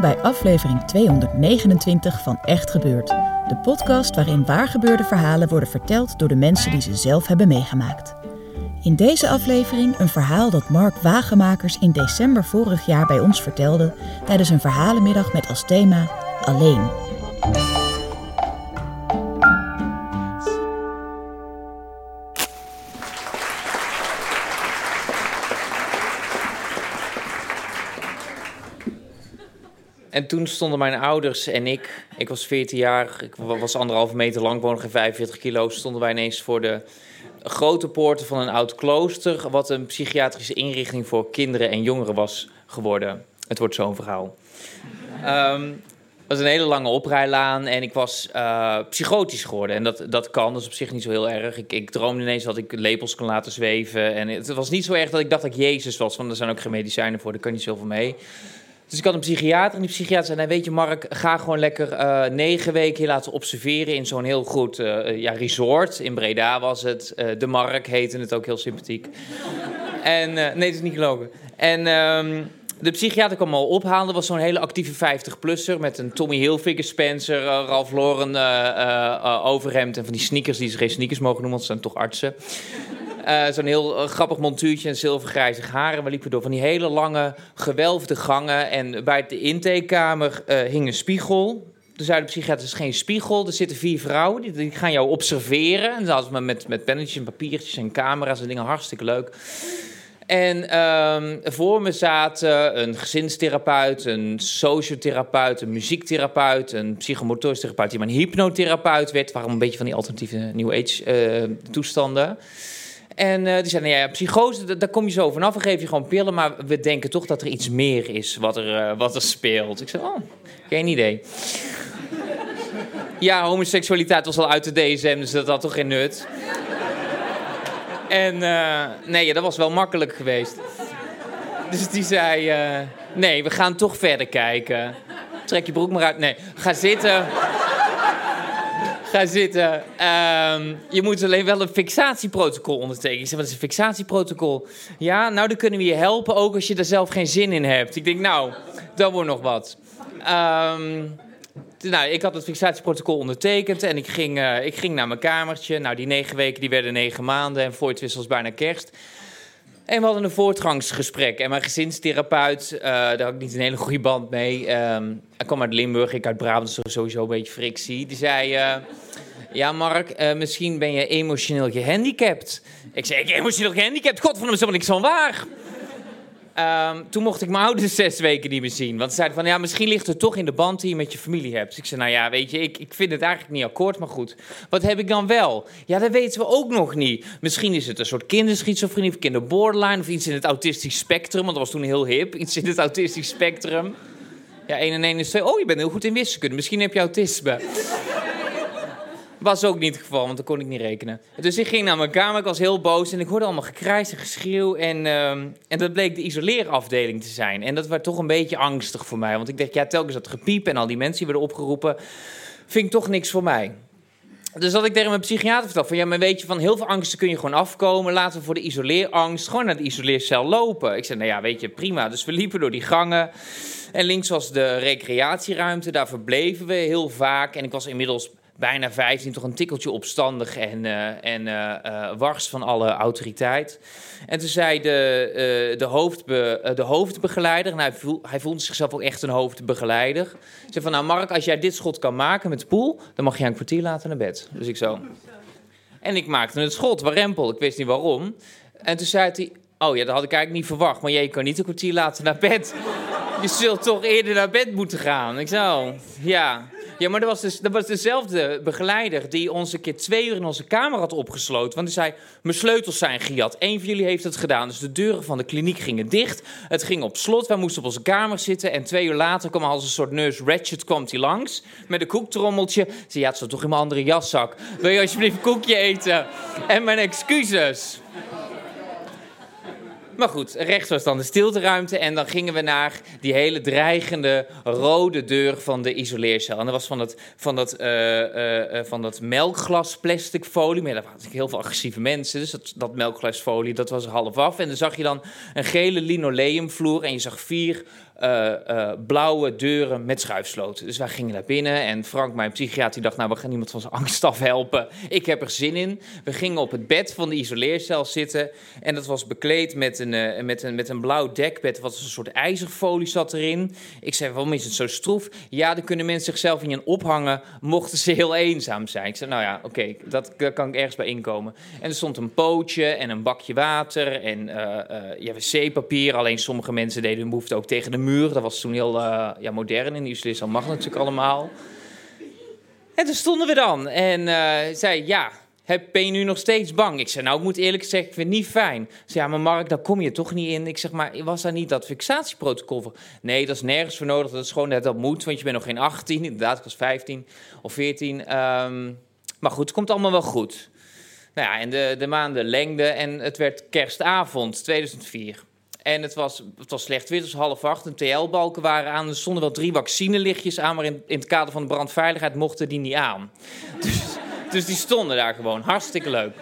Bij aflevering 229 van Echt Gebeurd. De podcast waarin waargebeurde verhalen worden verteld door de mensen die ze zelf hebben meegemaakt. In deze aflevering een verhaal dat Mark Wagemakers in december vorig jaar bij ons vertelde tijdens een verhalenmiddag met als thema Alleen. En toen stonden mijn ouders en ik, ik was 14 jaar, ik was anderhalve meter lang, woon ongeveer 45 kilo, stonden wij ineens voor de grote poorten van een oud klooster, wat een psychiatrische inrichting voor kinderen en jongeren was geworden. Het wordt zo'n verhaal. Ehm, het was een hele lange oprijlaan en ik was uh, psychotisch geworden. En dat, dat kan, dat is op zich niet zo heel erg. Ik, ik droomde ineens dat ik lepels kon laten zweven. En het was niet zo erg dat ik dacht dat ik Jezus was, want er zijn ook geen medicijnen voor, daar kan niet zoveel mee. Dus ik had een psychiater en die psychiater zei... Nou, weet je Mark, ga gewoon lekker uh, negen weken je laten observeren... in zo'n heel goed uh, ja, resort. In Breda was het. Uh, de Mark heette het ook heel sympathiek. en, nee, het is niet gelogen. En... Um, de psychiater kwam al ophalen. Dat was zo'n hele actieve 50-plusser met een Tommy Hilfiger, Spencer, Ralph Lauren overhemd en van die sneakers die ze geen sneakers mogen noemen, want ze zijn toch artsen. Uh, Zo'n heel uh, grappig montuurtje en zilvergrijze haren. We liepen door van die hele lange gewelfde gangen. En bij de intakekamer uh, hing een spiegel. Toen zei de psychiater, er is geen spiegel. Er zitten vier vrouwen, die, die gaan jou observeren. En dat was met, met pennetjes en papiertjes en camera's en dingen. Hartstikke leuk. En um, voor me zaten een gezinstherapeut, een sociotherapeut, een muziektherapeut, een psychomotorisch therapeut die maar een hypnotherapeut werd. Waarom een beetje van die alternatieve New Age toestanden. En uh, die zeiden, nou ja, psychose, daar kom je zo vanaf. We geven je gewoon pillen, maar we denken toch dat er iets meer is wat er, uh, wat er speelt. Ik zei, oh, geen idee. ja, homoseksualiteit was al uit de DSM, dus dat had toch geen nut. en uh, nee, dat was wel makkelijk geweest. Dus die zei, nee, we gaan toch verder kijken. Trek je broek maar uit. Nee, ga zitten ga zitten. Um, je moet alleen wel een fixatieprotocol ondertekenen. Ik wat is een fixatieprotocol? Ja, nou, dan kunnen we je helpen, ook als je er zelf geen zin in hebt. Ik denk, nou, dat wordt nog wat. Um, nou, ik had het fixatieprotocol ondertekend en ik ging, uh, ik ging naar mijn kamertje. Nou, die negen weken die werden negen maanden en voor het bijna kerst. En we hadden een voortgangsgesprek. En mijn gezinstherapeut, uh, daar had ik niet een hele goede band mee. Um, hij kwam uit Limburg, ik uit Brabant, dus sowieso een beetje frictie. Die zei, uh, ja Mark, uh, misschien ben je emotioneel gehandicapt. Ik zei, ik emotioneel gehandicapt? Godverdomme, is helemaal niks van waar. Um, toen mocht ik mijn ouders zes weken niet meer zien. Want ze zeiden van, ja, misschien ligt het toch in de band die je met je familie hebt. Dus ik zei, nou ja, weet je, ik, ik vind het eigenlijk niet akkoord, maar goed. Wat heb ik dan wel? Ja, dat weten we ook nog niet. Misschien is het een soort kinderschizofrenie of kinderborderline... of iets in het autistisch spectrum, want dat was toen heel hip. Iets in het autistisch spectrum. Ja, 1 en 1 is 2. Oh, je bent heel goed in wiskunde. Misschien heb je autisme. Was ook niet het geval, want dan kon ik niet rekenen. Dus ik ging naar mijn kamer, ik was heel boos en ik hoorde allemaal gekrijs en geschreeuw. En, uh, en dat bleek de isoleerafdeling te zijn. En dat werd toch een beetje angstig voor mij. Want ik dacht, ja, telkens dat gepiep en al die mensen die werden opgeroepen, vind toch niks voor mij. Dus dat ik tegen mijn psychiater vertelde van ja, maar weet je, van heel veel angsten kun je gewoon afkomen. Laten we voor de isoleerangst gewoon naar de isoleercel lopen. Ik zei, nou ja, weet je, prima. Dus we liepen door die gangen. En links was de recreatieruimte, daar verbleven we heel vaak. En ik was inmiddels bijna 15, toch een tikkeltje opstandig en, uh, en uh, wars van alle autoriteit. En toen zei de, de, hoofdbe, de hoofdbegeleider, en hij, voel, hij voelde zichzelf ook echt een hoofdbegeleider. Zei van, nou Mark, als jij dit schot kan maken met de poel, dan mag je een kwartier later naar bed. Dus ik zo. En ik maakte het schot, warempel, ik wist niet waarom. En toen zei hij, oh ja, dat had ik eigenlijk niet verwacht, maar jij kan niet een kwartier later naar bed. je zult toch eerder naar bed moeten gaan. Ik zo, ja. Ja, maar dat was, dus, dat was dezelfde begeleider die ons een keer twee uur in onze kamer had opgesloten. Want hij zei, mijn sleutels zijn gejat. Eén van jullie heeft het gedaan. Dus de deuren van de kliniek gingen dicht. Het ging op slot. Wij moesten op onze kamer zitten. En twee uur later kwam als een soort nurse Ratchet komt hij langs. Met een koektrommeltje. Zei, ja, het zat toch in mijn andere jaszak. Wil je alsjeblieft een koekje eten? En mijn excuses. Maar goed, rechts was dan de stilteruimte. En dan gingen we naar die hele dreigende rode deur van de isoleercel. En dat was van dat, van dat, uh, uh, van dat melkglas plastic. Maar daar waren heel veel agressieve mensen. Dus dat, dat dat was half af. En dan zag je dan een gele linoleumvloer. En je zag vier uh, uh, blauwe deuren met schuifsloten. Dus wij gingen naar binnen en Frank, mijn psychiater, die dacht... nou, we gaan iemand van zijn angst afhelpen. Ik heb er zin in. We gingen op het bed van de isoleercel zitten... en dat was bekleed met een, uh, met een, met een blauw dekbed. Wat een soort ijzerfolie zat erin. Ik zei, waarom is het zo stroef? Ja, dan kunnen mensen zichzelf in je ophangen... mochten ze heel eenzaam zijn. Ik zei, nou ja, oké, dat, daar kan ik ergens bij inkomen. En er stond een pootje en een bakje water en ja, wc-papier. Alleen sommige mensen deden hun behoefte ook tegen de muur. Dat was toen heel uh, ja, modern in Islissam mag natuurlijk allemaal. En toen stonden we dan en uh, zei, ja, heb, ben je nu nog steeds bang? Ik zei, nou, ik moet eerlijk zeggen, ik vind het niet fijn. Ze zei, ja, maar Mark, daar kom je toch niet in? Ik zeg, maar was daar niet dat fixatieprotocol voor? Nee, dat is nergens voor nodig. Dat is gewoon net dat moet, want je bent nog geen 18. Inderdaad, ik was 15 of 14. Um, maar goed, het komt allemaal wel goed. Nou ja, en de, de maanden lengden en het werd kerstavond 2004. En het was, het was slecht weer, het was half acht. De TL-balken waren aan. Er stonden wel drie vaccinelichtjes aan, maar in, in het kader van de brandveiligheid mochten die niet aan. Dus, dus die stonden daar gewoon. Hartstikke leuk.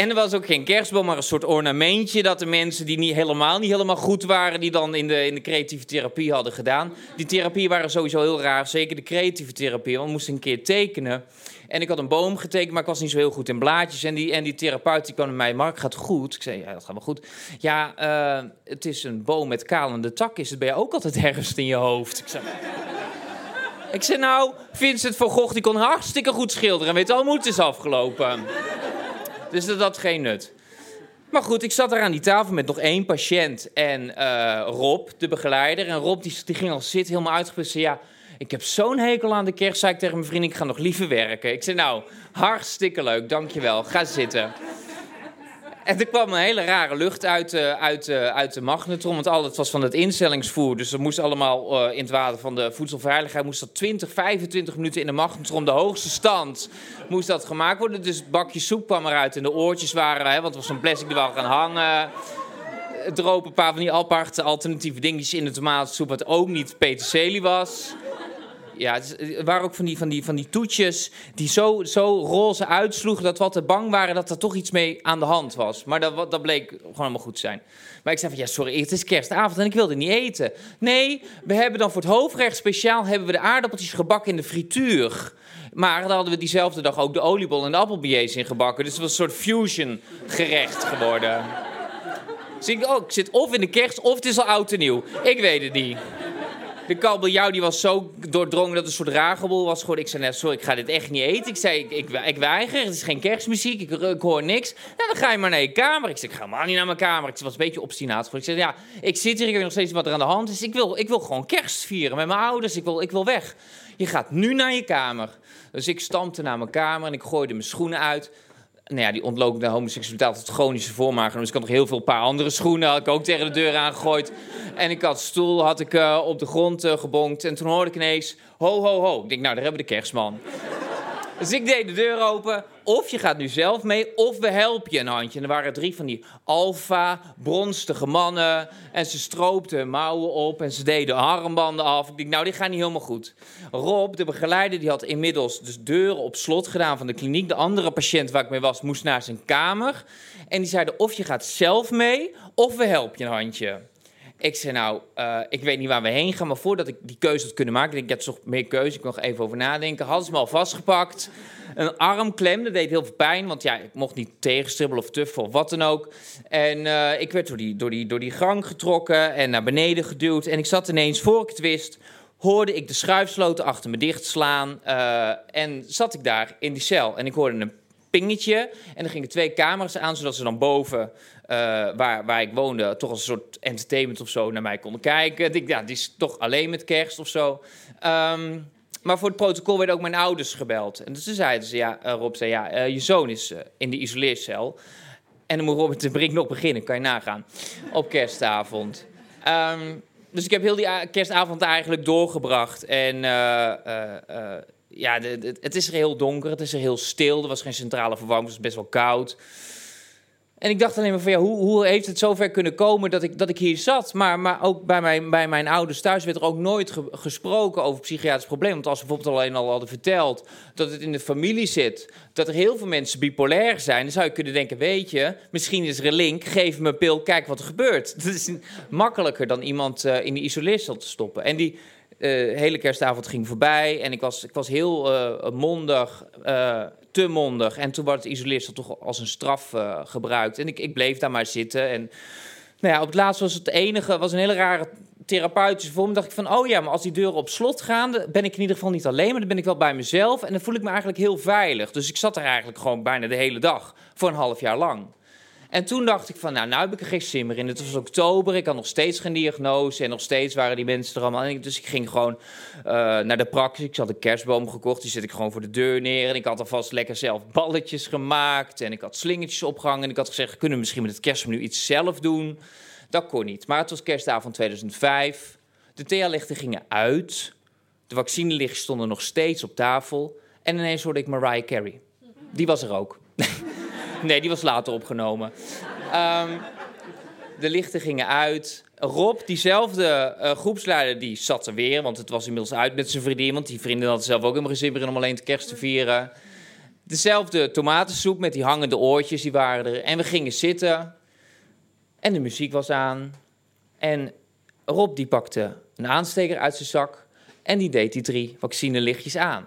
En er was ook geen kerstboom, maar een soort ornamentje dat de mensen die niet helemaal niet helemaal goed waren, die dan in de, in de creatieve therapie hadden gedaan. Die therapie waren sowieso heel raar, zeker de creatieve therapie. Want we moesten een keer tekenen. En ik had een boom getekend, maar ik was niet zo heel goed in blaadjes. En die, en die therapeut die kwam naar mij, Mark, gaat goed? Ik zei, ja, dat gaat wel goed. Ja, uh, het is een boom met kalende tak. Is het bij jou ook altijd herfst in je hoofd? Ik zei, ik zei nou, Vincent van Gogh die kon hartstikke goed schilderen. En weet al, moet is afgelopen. Dus dat had geen nut. Maar goed, ik zat er aan die tafel met nog één patiënt en uh, Rob, de begeleider. En Rob die, die ging al zitten, helemaal uitgeput. Ja, ik heb zo'n hekel aan de kerst, zei ik tegen mijn vriend, ik ga nog liever werken. Ik zei, nou, hartstikke leuk, dankjewel, ga zitten. En er kwam een hele rare lucht uit, uh, uit, uh, uit de magnetron. Want al het was van het instellingsvoer. Dus er moest allemaal uh, in het water van de voedselveiligheid... moest dat 20, 25 minuten in de magnetron, de hoogste stand... moest dat gemaakt worden. Dus het bakje soep kwam eruit en de oortjes waren... Hè, want het was zo'n plastic die wel gaan hangen. Droop een paar van die aparte alternatieve dingetjes in de tomatensoep... wat ook niet peterselie was... Ja, het waren ook van die, van die, van die toetjes die zo, zo roze uitsloegen dat we altijd bang waren dat er toch iets mee aan de hand was. Maar dat, dat bleek gewoon helemaal goed te zijn. Maar ik zei van, ja, sorry, het is kerstavond en ik wilde niet eten. Nee, we hebben dan voor het hoofdrecht speciaal hebben we de aardappeltjes gebakken in de frituur. Maar dan hadden we diezelfde dag ook de oliebol en de appelbillets in gebakken. Dus het was een soort fusion gerecht geworden. Dus ik, oh, ik zit of in de kerst of het is al oud en nieuw. Ik weet het niet de kabeljauw die was zo doordrongen dat het een soort ragebol was. Ik zei, net, sorry, ik ga dit echt niet eten. Ik zei, ik, ik, ik weiger, het is geen kerstmuziek, ik, ik hoor niks. Nou, dan ga je maar naar je kamer. Ik zei, ik ga maar niet naar mijn kamer. Ik was een beetje obstinaat. Ik zei, ja, ik zit hier, ik weet nog steeds wat er aan de hand is. Ik wil, ik wil gewoon kerst vieren met mijn ouders. Ik wil, ik wil weg. Je gaat nu naar je kamer. Dus ik stampte naar mijn kamer en ik gooide mijn schoenen uit nou ja, die ontlookende homoseksualiteit het chronische voormaken. Dus ik had nog heel veel paar andere schoenen. Had ik ook tegen de deur aangegooid. En ik had stoel had ik, uh, op de grond uh, gebonkt. En toen hoorde ik ineens, ho, ho, ho. Ik denk, nou, daar hebben we de kerstman. Dus ik deed de deur open. Of je gaat nu zelf mee, of we helpen je een handje. En er waren drie van die alfa, bronstige mannen. En ze stroopten mouwen op en ze deden armbanden af. Ik dacht, nou, dit gaat niet helemaal goed. Rob, de begeleider, die had inmiddels dus deuren op slot gedaan van de kliniek. De andere patiënt waar ik mee was, moest naar zijn kamer. En die zeiden, of je gaat zelf mee, of we helpen je een handje. Ik zei, nou, uh, ik weet niet waar we heen gaan, maar voordat ik die keuze had kunnen maken, ik denk, ik heb toch meer keuze, ik nog even over nadenken. Hadden ze me al vastgepakt. Een armklem, dat deed heel veel pijn, want ja, ik mocht niet tegenstribbelen of tuffen of wat dan ook. En uh, ik werd door die, door, die, door die gang getrokken en naar beneden geduwd. En ik zat ineens, voor ik het wist, hoorde ik de schuifsloten achter me dichtslaan. Uh, en zat ik daar in die cel. En ik hoorde een pingetje. En dan gingen twee camera's aan, zodat ze dan boven, eh, waar, waar ik woonde, toch als een soort entertainment of zo naar mij konden kijken. Ik, ja, die is toch alleen met kerst of zo. Ehm, maar voor het protocol werden ook mijn ouders gebeld. En dus toen zeiden ze, ja, uh, Rob zei, ja, uh, je zoon is in de isoleercel. En dan moet Robert de Brink nog beginnen, kan je nagaan, op kerstavond. Um, dus ik heb heel die kerstavond eigenlijk doorgebracht. En ja, de, het is er heel donker, het is er heel stil. Er was geen centrale verwarming, het was best wel koud. En ik dacht alleen maar van ja, hoe, hoe heeft het zover kunnen komen dat ik, dat ik hier zat? Maar, maar ook bij mijn, bij mijn ouders thuis werd er ook nooit gesproken over psychiatrisch probleem. Want als ze bijvoorbeeld alleen al hadden verteld dat het in de familie zit, dat er heel veel mensen bipolair zijn, dan zou je kunnen denken: weet je, misschien is er een link, geef me een pil, kijk wat er gebeurt. Dat is makkelijker dan iemand uh, in de isoleercel te stoppen. En die uh, hele kerstavond ging voorbij en ik was, ik was heel uh, mondig, uh, te mondig. En toen werd het isoleersel toch als een straf gebruikt. En ik, ik bleef daar maar zitten. En nou ja, op het laatst was het enige, was een hele rare therapeutische vorm. dacht ik van, oh ja, maar als die deuren op slot gaan, dan ben ik in ieder geval niet alleen, maar dan ben ik wel bij mezelf. En dan voel ik me eigenlijk heel veilig. Dus ik zat er eigenlijk gewoon bijna de hele dag, voor een half jaar lang. En toen dacht ik van, nou, nou heb ik er geen zin meer in. Het was oktober, ik had nog steeds geen diagnose en nog steeds waren die mensen er allemaal. Dus ik ging gewoon uh, naar de praxis. Ik had een kerstboom gekocht, die zet ik gewoon voor de deur neer. En ik had alvast lekker zelf balletjes gemaakt en ik had slingertjes opgehangen. En ik had gezegd, kunnen we misschien met het kerstmenu iets zelf doen? Dat kon niet. Maar het was kerstavond 2005. De thealichten gingen uit. De vaccinelichten stonden nog steeds op tafel. En ineens hoorde ik Mariah Carey. Die was er ook. Nee, die was later opgenomen. Um, de lichten gingen uit. Rob, diezelfde uh, groepsleider, die zat er weer. Want het was inmiddels uit met zijn vriendin. Want die vrienden hadden zelf ook helemaal geen om alleen de kerst te vieren. Dezelfde tomatensoep met die hangende oortjes, die waren er. En we gingen zitten. En de muziek was aan. En Rob die pakte een aansteker uit zijn zak. En die deed die drie vaccinelichtjes aan.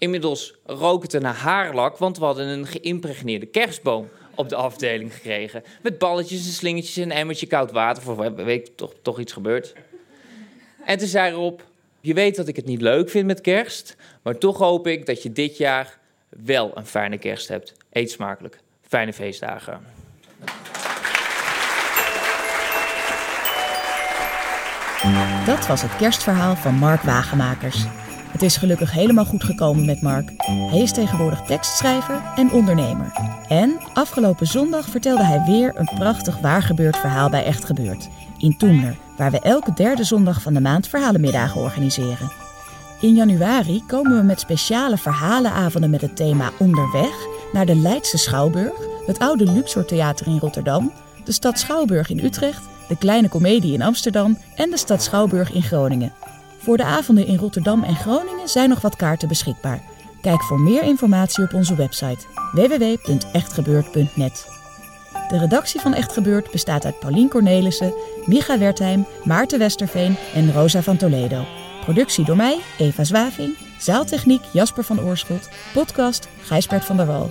Inmiddels rook het naar haarlak, want we hadden een geïmpregneerde kerstboom op de afdeling gekregen. Met balletjes en slingertjes en een emmertje koud water. Voor weet toch, toch iets gebeurd. En toen zei Rob, je weet dat ik het niet leuk vind met kerst, maar toch hoop ik dat je dit jaar wel een fijne kerst hebt. Eet smakelijk. Fijne feestdagen. Dat was het kerstverhaal van Mark Wagemakers. Het is gelukkig helemaal goed gekomen met Mark. Hij is tegenwoordig tekstschrijver en ondernemer. En afgelopen zondag vertelde hij weer een prachtig waargebeurd verhaal bij Echt Gebeurd. In Toemler, waar we elke derde zondag van de maand verhalenmiddagen organiseren. In januari komen we met speciale verhalenavonden met het thema Onderweg naar de Leidse Schouwburg, het oude Luxor Theater in Rotterdam, de stad Schouwburg in Utrecht, de Kleine Comedie in Amsterdam en de stad Schouwburg in Groningen. Voor de avonden in Rotterdam en Groningen zijn nog wat kaarten beschikbaar. Kijk voor meer informatie op onze website www.echtgebeurd.net. De redactie van Echt Gebeurd bestaat uit Paulien Cornelissen, Micha Wertheim, Maarten Westerveen en Rosa van Toledo. Productie door mij, Eva Zwaving, zaaltechniek Jasper van Oorschot, podcast Gijsbert van der Wal.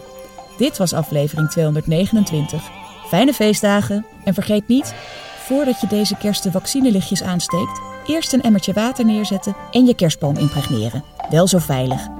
Dit was aflevering 229. Fijne feestdagen en vergeet niet, voordat je deze kerst de vaccinelichtjes aansteekt, eerst een emmertje water neerzetten en je kerstboom impregneren. Wel zo veilig.